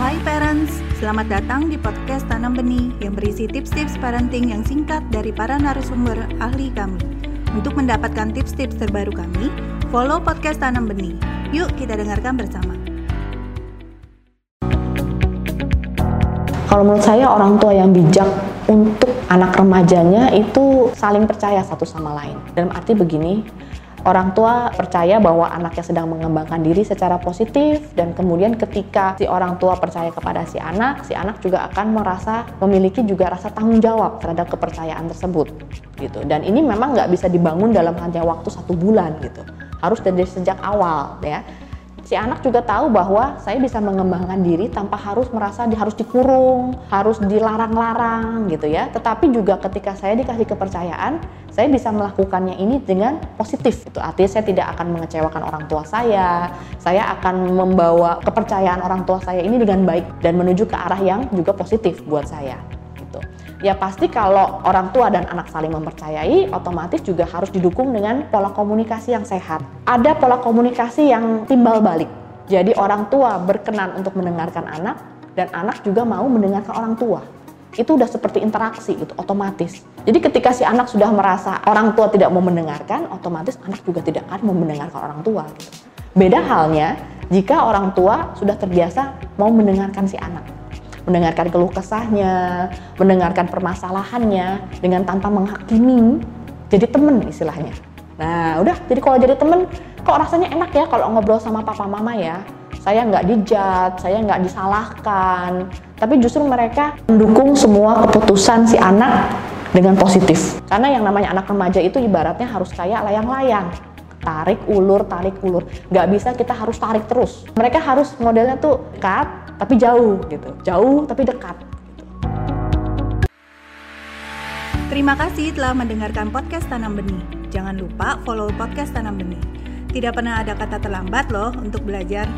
Hai parents, selamat datang di podcast Tanam Benih yang berisi tips-tips parenting yang singkat dari para narasumber ahli kami. Untuk mendapatkan tips-tips terbaru kami, follow podcast Tanam Benih. Yuk kita dengarkan bersama. Kalau menurut saya orang tua yang bijak untuk anak remajanya itu saling percaya satu sama lain. Dalam arti begini, orang tua percaya bahwa anaknya sedang mengembangkan diri secara positif dan kemudian ketika si orang tua percaya kepada si anak, si anak juga akan merasa memiliki juga rasa tanggung jawab terhadap kepercayaan tersebut gitu. Dan ini memang nggak bisa dibangun dalam hanya waktu satu bulan gitu. Harus dari sejak awal ya si anak juga tahu bahwa saya bisa mengembangkan diri tanpa harus merasa di, harus dikurung, harus dilarang-larang gitu ya. Tetapi juga ketika saya dikasih kepercayaan, saya bisa melakukannya ini dengan positif. Itu artinya saya tidak akan mengecewakan orang tua saya. Saya akan membawa kepercayaan orang tua saya ini dengan baik dan menuju ke arah yang juga positif buat saya ya pasti kalau orang tua dan anak saling mempercayai, otomatis juga harus didukung dengan pola komunikasi yang sehat. Ada pola komunikasi yang timbal balik. Jadi orang tua berkenan untuk mendengarkan anak dan anak juga mau mendengarkan orang tua. Itu udah seperti interaksi itu otomatis. Jadi ketika si anak sudah merasa orang tua tidak mau mendengarkan, otomatis anak juga tidak akan mau mendengarkan orang tua. Gitu. Beda halnya jika orang tua sudah terbiasa mau mendengarkan si anak mendengarkan keluh kesahnya, mendengarkan permasalahannya dengan tanpa menghakimi, jadi temen istilahnya. Nah, udah, jadi kalau jadi temen, kok rasanya enak ya kalau ngobrol sama papa mama ya. Saya nggak dijat, saya nggak disalahkan, tapi justru mereka mendukung semua keputusan si anak dengan positif. Karena yang namanya anak remaja itu ibaratnya harus kayak layang-layang tarik ulur tarik ulur nggak bisa kita harus tarik terus mereka harus modelnya tuh cut tapi jauh gitu jauh tapi dekat Terima kasih telah mendengarkan podcast Tanam Benih. Jangan lupa follow podcast Tanam Benih. Tidak pernah ada kata terlambat loh untuk belajar.